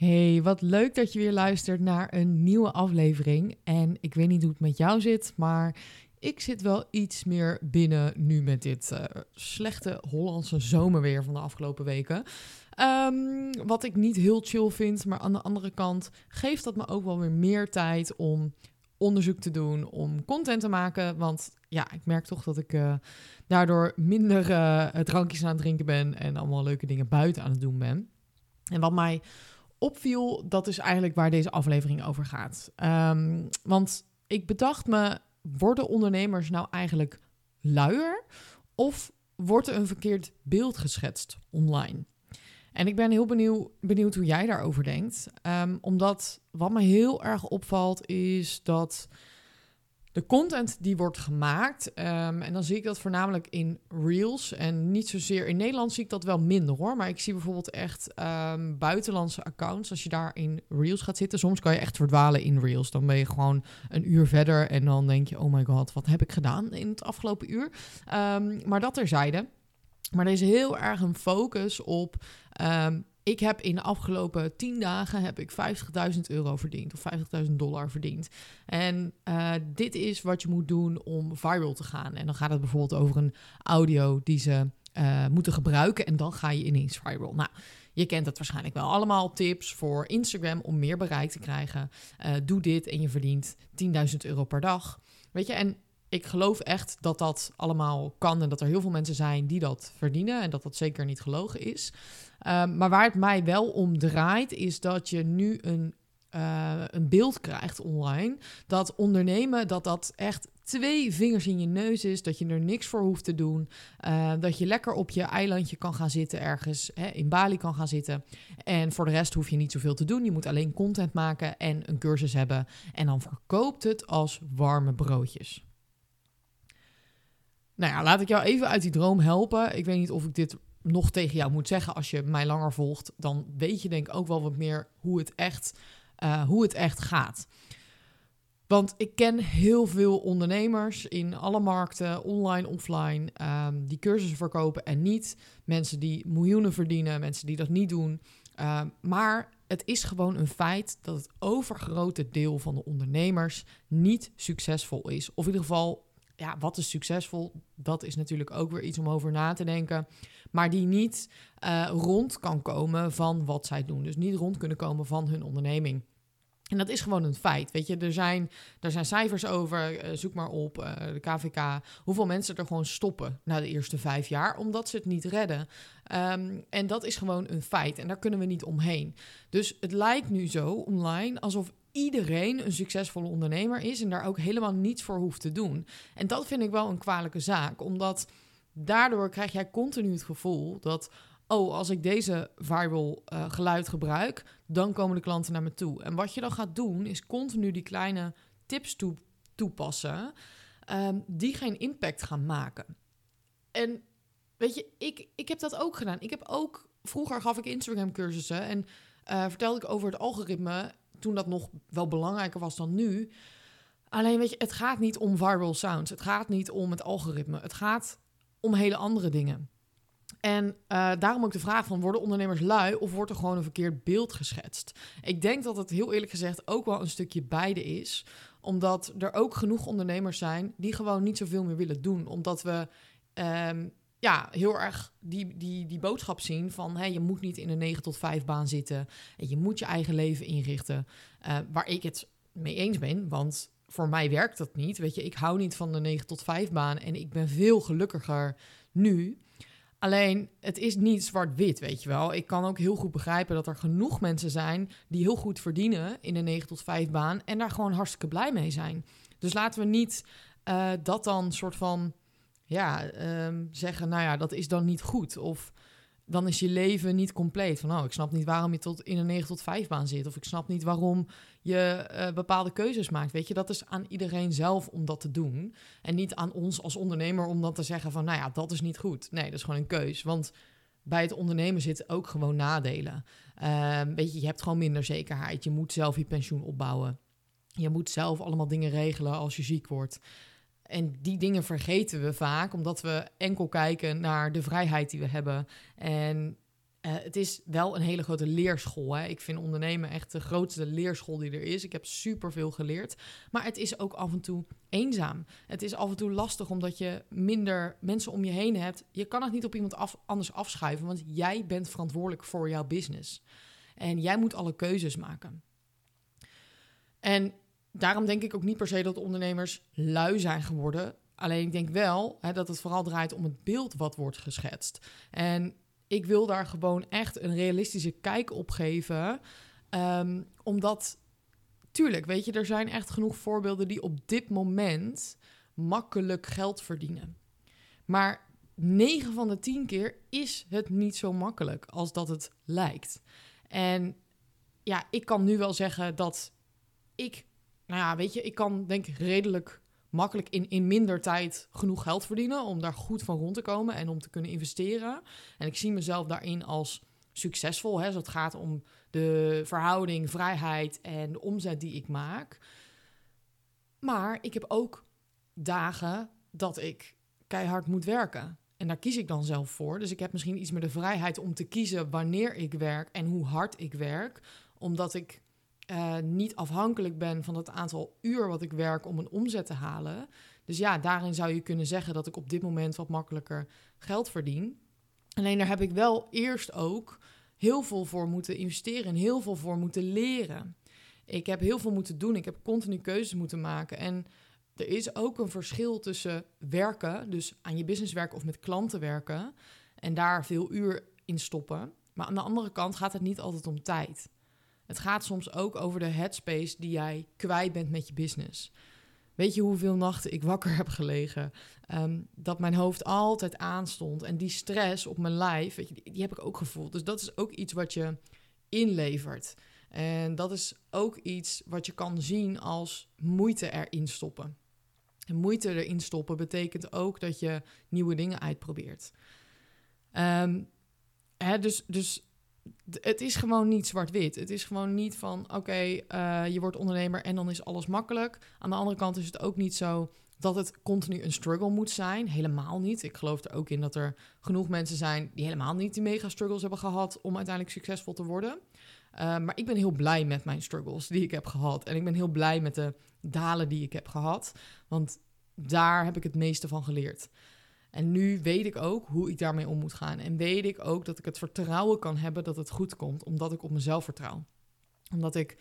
Hey, wat leuk dat je weer luistert naar een nieuwe aflevering. En ik weet niet hoe het met jou zit, maar ik zit wel iets meer binnen nu met dit uh, slechte Hollandse zomerweer van de afgelopen weken. Um, wat ik niet heel chill vind, maar aan de andere kant geeft dat me ook wel weer meer tijd om onderzoek te doen, om content te maken. Want ja, ik merk toch dat ik uh, daardoor minder uh, drankjes aan het drinken ben en allemaal leuke dingen buiten aan het doen ben. En wat mij opviel, dat is eigenlijk waar deze aflevering over gaat. Um, want ik bedacht me, worden ondernemers nou eigenlijk luier of wordt er een verkeerd beeld geschetst online? En ik ben heel benieuwd, hoe jij daarover denkt. Um, omdat wat me heel erg opvalt is dat de content die wordt gemaakt, um, en dan zie ik dat voornamelijk in Reels en niet zozeer in Nederland zie ik dat wel minder hoor. Maar ik zie bijvoorbeeld echt um, buitenlandse accounts. Als je daar in Reels gaat zitten, soms kan je echt verdwalen in Reels. Dan ben je gewoon een uur verder en dan denk je, oh my god, wat heb ik gedaan in het afgelopen uur? Um, maar dat terzijde. Maar er is heel erg een focus op ik heb in de afgelopen 10 dagen heb ik 50.000 euro verdiend of 50.000 dollar verdiend. En uh, dit is wat je moet doen om viral te gaan. En dan gaat het bijvoorbeeld over een audio die ze uh, moeten gebruiken en dan ga je ineens viral. Nou, je kent het waarschijnlijk wel. Allemaal tips voor Instagram om meer bereik te krijgen. Uh, doe dit en je verdient 10.000 euro per dag. Weet je, en ik geloof echt dat dat allemaal kan en dat er heel veel mensen zijn die dat verdienen en dat dat zeker niet gelogen is. Um, maar waar het mij wel om draait, is dat je nu een, uh, een beeld krijgt online. Dat ondernemen, dat dat echt twee vingers in je neus is. Dat je er niks voor hoeft te doen. Uh, dat je lekker op je eilandje kan gaan zitten ergens. Hè, in Bali kan gaan zitten. En voor de rest hoef je niet zoveel te doen. Je moet alleen content maken en een cursus hebben. En dan verkoopt het als warme broodjes. Nou ja, laat ik jou even uit die droom helpen. Ik weet niet of ik dit nog tegen jou moet zeggen als je mij langer volgt, dan weet je denk ik ook wel wat meer hoe het echt, uh, hoe het echt gaat. Want ik ken heel veel ondernemers in alle markten, online, offline, um, die cursussen verkopen en niet. Mensen die miljoenen verdienen, mensen die dat niet doen. Uh, maar het is gewoon een feit dat het overgrote deel van de ondernemers niet succesvol is. Of in ieder geval ja, wat is succesvol? Dat is natuurlijk ook weer iets om over na te denken. Maar die niet uh, rond kan komen van wat zij doen. Dus niet rond kunnen komen van hun onderneming. En dat is gewoon een feit. Weet je, er zijn, er zijn cijfers over. Uh, zoek maar op uh, de KVK. Hoeveel mensen er gewoon stoppen na de eerste vijf jaar. Omdat ze het niet redden. Um, en dat is gewoon een feit. En daar kunnen we niet omheen. Dus het lijkt nu zo online alsof iedereen een succesvolle ondernemer is en daar ook helemaal niets voor hoeft te doen. En dat vind ik wel een kwalijke zaak, omdat daardoor krijg jij continu het gevoel dat, oh, als ik deze viral uh, geluid gebruik, dan komen de klanten naar me toe. En wat je dan gaat doen, is continu die kleine tips toe, toepassen, um, die geen impact gaan maken. En weet je, ik, ik heb dat ook gedaan. Ik heb ook, vroeger gaf ik Instagram cursussen en uh, vertelde ik over het algoritme toen dat nog wel belangrijker was dan nu. Alleen weet je, het gaat niet om viral sounds. Het gaat niet om het algoritme. Het gaat om hele andere dingen. En uh, daarom ook de vraag van, worden ondernemers lui of wordt er gewoon een verkeerd beeld geschetst? Ik denk dat het heel eerlijk gezegd ook wel een stukje beide is. Omdat er ook genoeg ondernemers zijn die gewoon niet zoveel meer willen doen. Omdat we um, ja, heel erg die, die, die boodschap zien van hey, je moet niet in een 9 tot 5 baan zitten en je moet je eigen leven inrichten. Uh, waar ik het mee eens ben, want voor mij werkt dat niet. Weet je, ik hou niet van de 9 tot 5 baan en ik ben veel gelukkiger nu. Alleen, het is niet zwart-wit, weet je wel. Ik kan ook heel goed begrijpen dat er genoeg mensen zijn die heel goed verdienen in een 9 tot 5 baan en daar gewoon hartstikke blij mee zijn. Dus laten we niet uh, dat dan soort van ja, um, zeggen, nou ja, dat is dan niet goed. Of dan is je leven niet compleet. Van, oh, ik snap niet waarom je tot in een 9 tot 5 baan zit. Of ik snap niet waarom je uh, bepaalde keuzes maakt. Weet je, dat is aan iedereen zelf om dat te doen. En niet aan ons als ondernemer om dan te zeggen van, nou ja, dat is niet goed. Nee, dat is gewoon een keus. Want bij het ondernemen zitten ook gewoon nadelen. Uh, weet je, je hebt gewoon minder zekerheid. Je moet zelf je pensioen opbouwen. Je moet zelf allemaal dingen regelen als je ziek wordt. En die dingen vergeten we vaak, omdat we enkel kijken naar de vrijheid die we hebben. En Uh, het is wel een hele grote leerschool. Hè? Ik vind ondernemen echt de grootste leerschool die er is. Ik heb superveel geleerd. Maar het is ook af en toe eenzaam. Het is af en toe lastig omdat je minder mensen om je heen hebt. Je kan het niet op iemand af, anders afschuiven, want jij bent verantwoordelijk voor jouw business. En jij moet alle keuzes maken. En daarom denk ik ook niet per se dat ondernemers lui zijn geworden. Alleen ik denk wel hè, dat het vooral draait om het beeld wat wordt geschetst. En ik wil daar gewoon echt een realistische kijk op geven. Um, omdat, tuurlijk, weet je, er zijn echt genoeg voorbeelden die op dit moment makkelijk geld verdienen. Maar 9 van de 10 keer is het niet zo makkelijk als dat het lijkt. En ja, ik kan nu wel zeggen dat ik, nou ja, weet je, ik kan denk ik redelijk makkelijk in, in minder tijd genoeg geld verdienen om daar goed van rond te komen en om te kunnen investeren. En ik zie mezelf daarin als succesvol. Hè, als het gaat om de verhouding, vrijheid en de omzet die ik maak. Maar ik heb ook dagen dat ik keihard moet werken. En daar kies ik dan zelf voor. Dus ik heb misschien iets meer de vrijheid om te kiezen wanneer ik werk en hoe hard ik werk. Omdat ik uh, niet afhankelijk ben van het aantal uur wat ik werk om een omzet te halen. Dus ja, daarin zou je kunnen zeggen dat ik op dit moment wat makkelijker geld verdien. Alleen daar heb ik wel eerst ook heel veel voor moeten investeren en heel veel voor moeten leren. Ik heb heel veel moeten doen. Ik heb continu keuzes moeten maken. En er is ook een verschil tussen werken, dus aan je business werken of met klanten werken, en daar veel uur in stoppen. Maar aan de andere kant gaat het niet altijd om tijd. Het gaat soms ook over de headspace die jij kwijt bent met je business. Weet je hoeveel nachten ik wakker heb gelegen? Um, dat mijn hoofd altijd aanstond. En die stress op mijn lijf, weet je, die, heb ik ook gevoeld. Dus dat is ook iets wat je inlevert. En dat is ook iets wat je kan zien als moeite erin stoppen. En moeite erin stoppen betekent ook dat je nieuwe dingen uitprobeert. Um, hè, dus, dus het is gewoon niet zwart-wit. Het is gewoon niet van, oké, eh, je wordt ondernemer en dan is alles makkelijk. Aan de andere kant is het ook niet zo dat het continu een struggle moet zijn. Helemaal niet. Ik geloof er ook in dat er genoeg mensen zijn die helemaal niet die mega struggles hebben gehad om uiteindelijk succesvol te worden. Uh, maar ik ben heel blij met mijn struggles die ik heb gehad. En ik ben heel blij met de dalen die ik heb gehad. Want daar heb ik het meeste van geleerd. En nu weet ik ook hoe ik daarmee om moet gaan. En weet ik ook dat ik het vertrouwen kan hebben dat het goed komt, omdat ik op mezelf vertrouw. Omdat ik,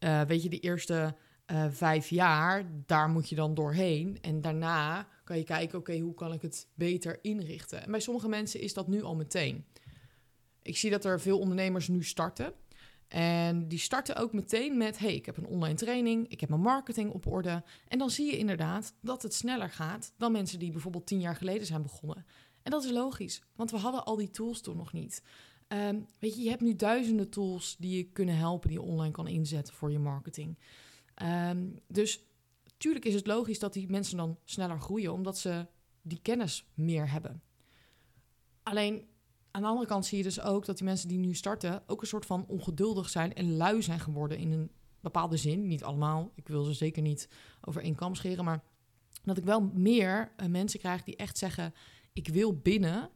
uh, weet je, de eerste uh, vijf jaar, daar moet je dan doorheen. En daarna kan je kijken, oké, hoe kan ik het beter inrichten? En bij sommige mensen is dat nu al meteen. Ik zie dat er veel ondernemers nu starten. En die starten ook meteen met: hey, ik heb een online training, ik heb mijn marketing op orde. En dan zie je inderdaad dat het sneller gaat dan mensen die bijvoorbeeld tien jaar geleden zijn begonnen. En dat is logisch, want we hadden al die tools toen nog niet. Um, weet je, je hebt nu duizenden tools die je kunnen helpen, die je online kan inzetten voor je marketing. Um, dus tuurlijk is het logisch dat die mensen dan sneller groeien, omdat ze die kennis meer hebben. Alleen aan de andere kant zie je dus ook dat die mensen die nu starten ook een soort van ongeduldig zijn en lui zijn geworden in een bepaalde zin. Niet allemaal, ik wil ze zeker niet over één kam scheren, maar dat ik wel meer uh, mensen krijg die echt zeggen: ik wil binnen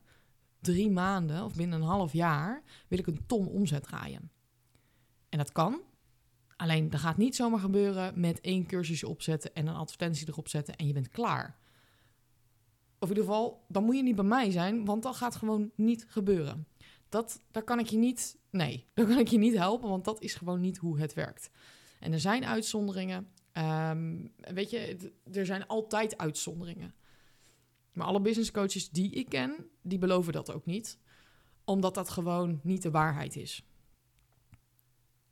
drie maanden of binnen een half jaar wil ik een ton omzet draaien. En dat kan. Alleen dat gaat niet zomaar gebeuren met één cursusje opzetten en een advertentie erop zetten en je bent klaar. Of in ieder geval, dan moet je niet bij mij zijn, want dat gaat gewoon niet gebeuren. Dat, daar kan ik je niet, nee, daar kan ik je niet helpen, want dat is gewoon niet hoe het werkt. En er zijn uitzonderingen. Um, weet je, er zijn altijd uitzonderingen. Maar alle business coaches die ik ken, die beloven dat ook niet. Omdat dat gewoon niet de waarheid is.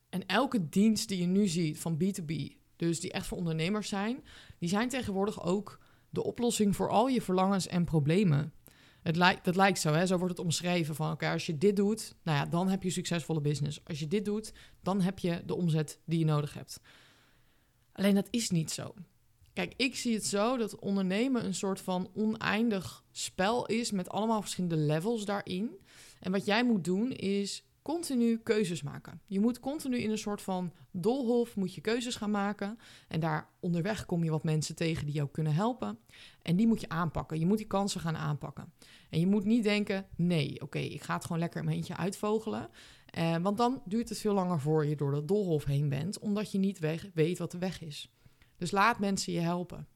En elke dienst die je nu ziet van B2B, dus die echt voor ondernemers zijn, die zijn tegenwoordig ook de oplossing voor al je verlangens en problemen. Het lijkt, dat lijkt zo, hè? zo wordt het omschreven van oké, als je dit doet, nou ja, dan heb je succesvolle business. Als je dit doet, dan heb je de omzet die je nodig hebt. Alleen dat is niet zo. Kijk, ik zie het zo dat ondernemen een soort van oneindig spel is met allemaal verschillende levels daarin. En wat jij moet doen is continu keuzes maken. Je moet continu in een soort van dolhof moet je keuzes gaan maken. En daar onderweg kom je wat mensen tegen die jou kunnen helpen. En die moet je aanpakken. Je moet die kansen gaan aanpakken. En je moet niet denken, nee, oké, ik ga het gewoon lekker in mijn eentje uitvogelen. Eh, want dan duurt het veel langer voor je door dat dolhof heen bent, omdat je niet weet wat de weg is. Dus laat mensen je helpen.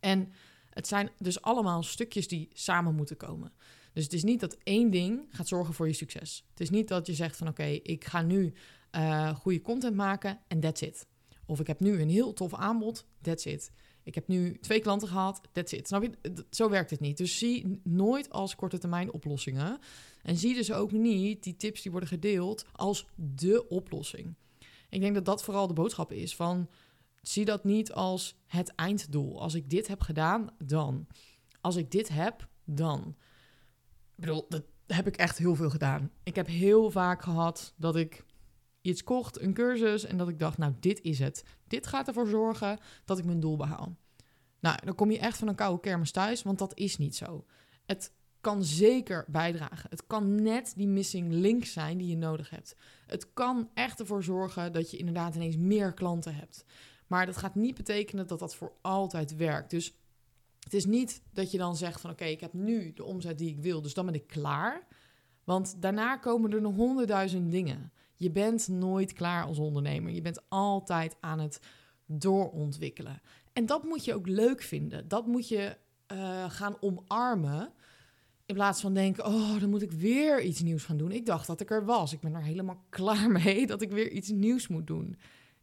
En het zijn dus allemaal stukjes die samen moeten komen. Dus het is niet dat één ding gaat zorgen voor je succes. Het is niet dat je zegt van oké, ik ga nu uh, goede content maken en that's it. Of ik heb nu een heel tof aanbod, that's it. Ik heb nu twee klanten gehad, that's it. Snap je? Zo werkt het niet. Dus zie nooit als korte termijn oplossingen. En zie dus ook niet die tips die worden gedeeld als de oplossing. Ik denk dat dat vooral de boodschap is van... zie dat niet als het einddoel. Als ik dit heb gedaan, dan. Als ik dit heb, dan. Ik bedoel, dat heb ik echt heel veel gedaan. Ik heb heel vaak gehad dat ik iets kocht, een cursus, en dat ik dacht, nou, dit is het. Dit gaat ervoor zorgen dat ik mijn doel behaal. Nou, dan kom je echt van een koude kermis thuis, want dat is niet zo. Het kan zeker bijdragen. Het kan net die missing link zijn die je nodig hebt. Het kan echt ervoor zorgen dat je inderdaad ineens meer klanten hebt. Maar dat gaat niet betekenen dat dat voor altijd werkt. Dus het is niet dat je dan zegt van oké, ik heb nu de omzet die ik wil, dus dan ben ik klaar. Want daarna komen er nog honderdduizend dingen. Je bent nooit klaar als ondernemer. Je bent altijd aan het doorontwikkelen. En dat moet je ook leuk vinden. Dat moet je uh, gaan omarmen. In plaats van denken, oh, dan moet ik weer iets nieuws gaan doen. Ik dacht dat ik er was. Ik ben er helemaal klaar mee dat ik weer iets nieuws moet doen.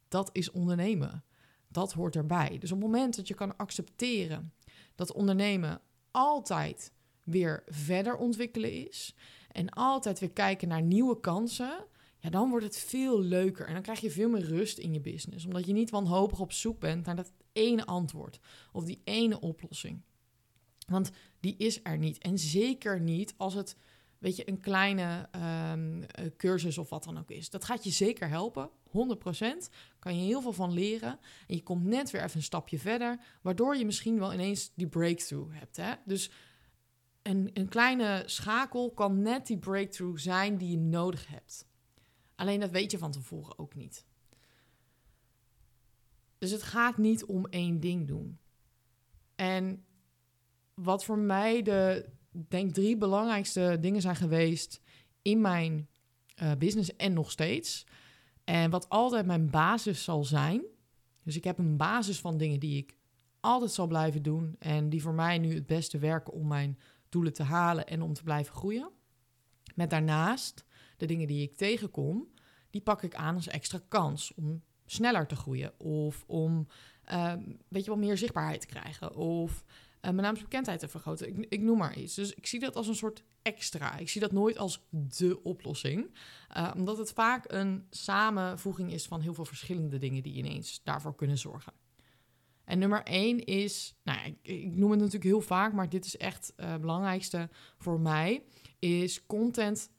Dat is ondernemen. Dat hoort erbij. Dus op het moment dat je kan accepteren dat ondernemen altijd weer verder ontwikkelen is en altijd weer kijken naar nieuwe kansen, ja, dan wordt het veel leuker en dan krijg je veel meer rust in je business, omdat je niet wanhopig op zoek bent naar dat ene antwoord of die ene oplossing. Want die is er niet. En zeker niet als het, weet je, een kleine um, cursus of wat dan ook is. Dat gaat je zeker helpen. 100%. Kan je heel veel van leren. En je komt net weer even een stapje verder. Waardoor je misschien wel ineens die breakthrough hebt. Hè? Dus een, een kleine schakel kan net die breakthrough zijn die je nodig hebt. Alleen dat weet je van tevoren ook niet. Dus het gaat niet om één ding doen. En wat voor mij de, denk drie belangrijkste dingen zijn geweest in mijn uh, business en nog steeds. En wat altijd mijn basis zal zijn. Dus ik heb een basis van dingen die ik altijd zal blijven doen. En die voor mij nu het beste werken om mijn doelen te halen en om te blijven groeien. Met daarnaast de dingen die ik tegenkom, die pak ik aan als extra kans om sneller te groeien. Of om uh, weet je wel, meer zichtbaarheid te krijgen. Of mijn naamsbekendheid te vergroten. Ik, ik, noem maar iets. Dus ik zie dat als een soort extra. Ik zie dat nooit als de oplossing. Uh, omdat het vaak een samenvoeging is van heel veel verschillende dingen die ineens daarvoor kunnen zorgen. En nummer één is, nou, ik, ik noem het natuurlijk heel vaak, maar dit is echt het uh, belangrijkste voor mij, is content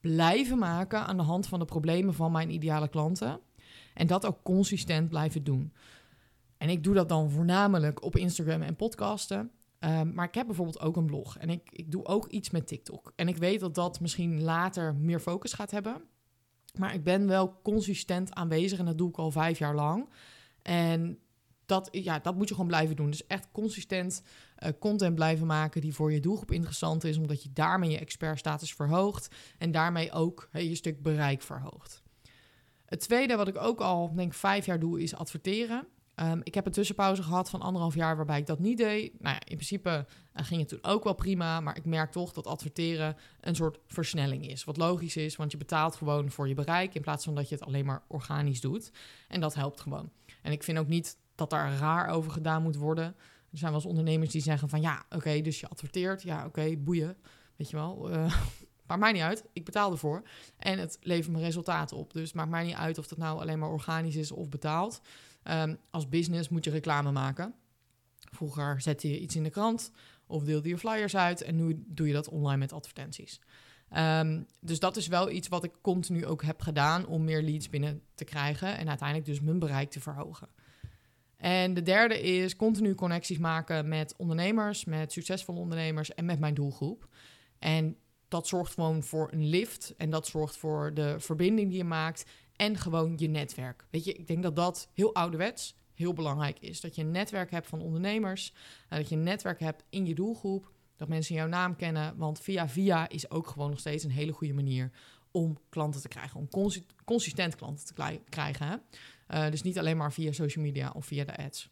blijven maken aan de hand van de problemen van mijn ideale klanten. En dat ook consistent blijven doen. En ik doe dat dan voornamelijk op Instagram en podcasten. Um, maar ik heb bijvoorbeeld ook een blog en ik, ik doe ook iets met TikTok. En ik weet dat dat misschien later meer focus gaat hebben. Maar ik ben wel consistent aanwezig en dat doe ik al vijf jaar lang. En dat, ja, dat moet je gewoon blijven doen. Dus echt consistent uh, content blijven maken die voor je doelgroep interessant is, omdat je daarmee je expertstatus verhoogt en daarmee ook je stuk bereik verhoogt. Het tweede wat ik ook al denk vijf jaar doe is adverteren. Um, ik heb een tussenpauze gehad van anderhalf jaar waarbij ik dat niet deed. Nou ja, in principe uh, ging het toen ook wel prima, maar ik merk toch dat adverteren een soort versnelling is. Wat logisch is, want je betaalt gewoon voor je bereik in plaats van dat je het alleen maar organisch doet. En dat helpt gewoon. En ik vind ook niet dat daar raar over gedaan moet worden. Er zijn wel eens ondernemers die zeggen van ja, oké, dus je adverteert. Ja, oké, boeien. Weet je wel. Uh, maakt mij niet uit. Ik betaal ervoor. En het levert me resultaten op. Dus maakt mij niet uit of dat nou alleen maar organisch is of betaald. Um, als business moet je reclame maken. Vroeger zette je iets in de krant of deelde je flyers uit. En nu doe je dat online met advertenties. Um, dus dat is wel iets wat ik continu ook heb gedaan om meer leads binnen te krijgen. En uiteindelijk dus mijn bereik te verhogen. En de derde is continu connecties maken met ondernemers, met succesvolle ondernemers en met mijn doelgroep. En dat zorgt gewoon voor een lift en dat zorgt voor de verbinding die je maakt en gewoon je netwerk. Weet je, ik denk dat dat heel ouderwets heel belangrijk is. Dat je een netwerk hebt van ondernemers, uh, dat je een netwerk hebt in je doelgroep, dat mensen jouw naam kennen, want via via is ook gewoon nog steeds een hele goede manier om klanten te krijgen, om consistent klanten te krijgen. Hè? Uh, dus niet alleen maar via social media of via de ads.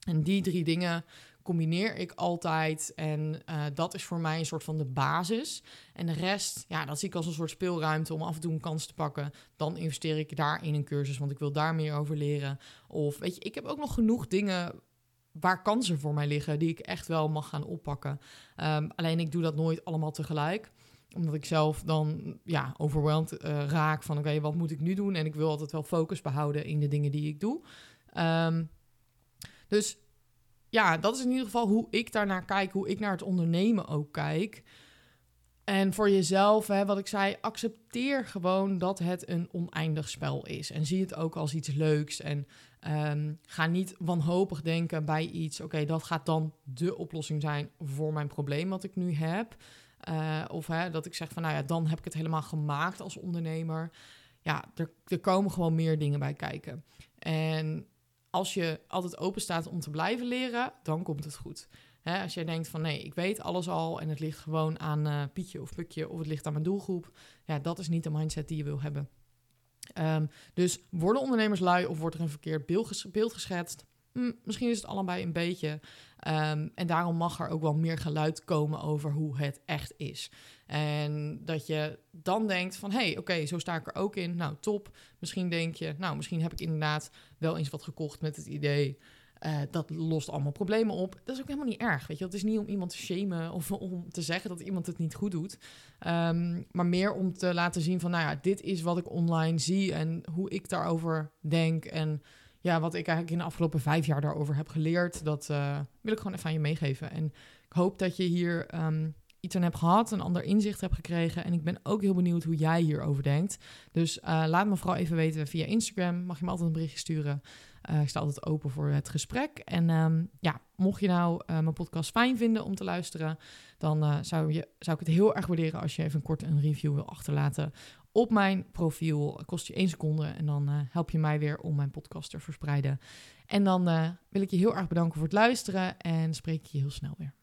En die drie dingen combineer ik altijd. En uh, dat is voor mij een soort van de basis. En de rest, ja, dat zie ik als een soort speelruimte om af en toe een kans te pakken. Dan investeer ik daar in een cursus, want ik wil daar meer over leren. Of weet je, ik heb ook nog genoeg dingen waar kansen voor mij liggen, die ik echt wel mag gaan oppakken. Um, alleen ik doe dat nooit allemaal tegelijk omdat ik zelf dan ja, overweldigd uh, raak van oké, wat moet ik nu doen? En ik wil altijd wel focus behouden in de dingen die ik doe. Um, dus ja, dat is in ieder geval hoe ik daarnaar kijk, hoe ik naar het ondernemen ook kijk. En voor jezelf, hè, wat ik zei, accepteer gewoon dat het een oneindig spel is. En zie het ook als iets leuks. En um, ga niet wanhopig denken bij iets. Oké, dat gaat dan de oplossing zijn voor mijn probleem wat ik nu heb. Uh, of hè, dat ik zeg van, nou ja, dan heb ik het helemaal gemaakt als ondernemer. Ja, er, er komen gewoon meer dingen bij kijken. En als je altijd open staat om te blijven leren, dan komt het goed. Als jij denkt van nee, ik weet alles al en het ligt gewoon aan uh, Pietje of Pukje of het ligt aan mijn doelgroep, ja, dat is niet de mindset die je wil hebben. Um, dus worden ondernemers lui of wordt er een verkeerd beeld geschetst? Misschien is het allebei een beetje. Um, en daarom mag er ook wel meer geluid komen over hoe het echt is. En dat je dan denkt van, hé, hey, oké, zo sta ik er ook in. Nou, top. Misschien denk je, nou, misschien heb ik inderdaad wel eens wat gekocht met het idee... Uh, dat lost allemaal problemen op. Dat is ook helemaal niet erg, weet je. Het is niet om iemand te shamen of om te zeggen dat iemand het niet goed doet. Um, maar meer om te laten zien van, nou ja, dit is wat ik online zie... en hoe ik daarover denk en ja, wat ik eigenlijk in de afgelopen vijf jaar daarover heb geleerd, dat uh, wil ik gewoon even aan je meegeven. En ik hoop dat je hier um, iets aan hebt gehad, een ander inzicht hebt gekregen. En ik ben ook heel benieuwd hoe jij hierover denkt. Dus uh, laat me vooral even weten via Instagram. Mag je me altijd een berichtje sturen. Uh, ik sta altijd open voor het gesprek. En um, ja, mocht je nou mijn podcast fijn vinden om te luisteren, dan zou, je, zou ik het heel erg waarderen als je even kort een review wil achterlaten op mijn profiel. Kost je één seconde en dan uh, help je mij weer om mijn podcast te verspreiden. En dan uh, wil ik je heel erg bedanken voor het luisteren en spreek je heel snel weer.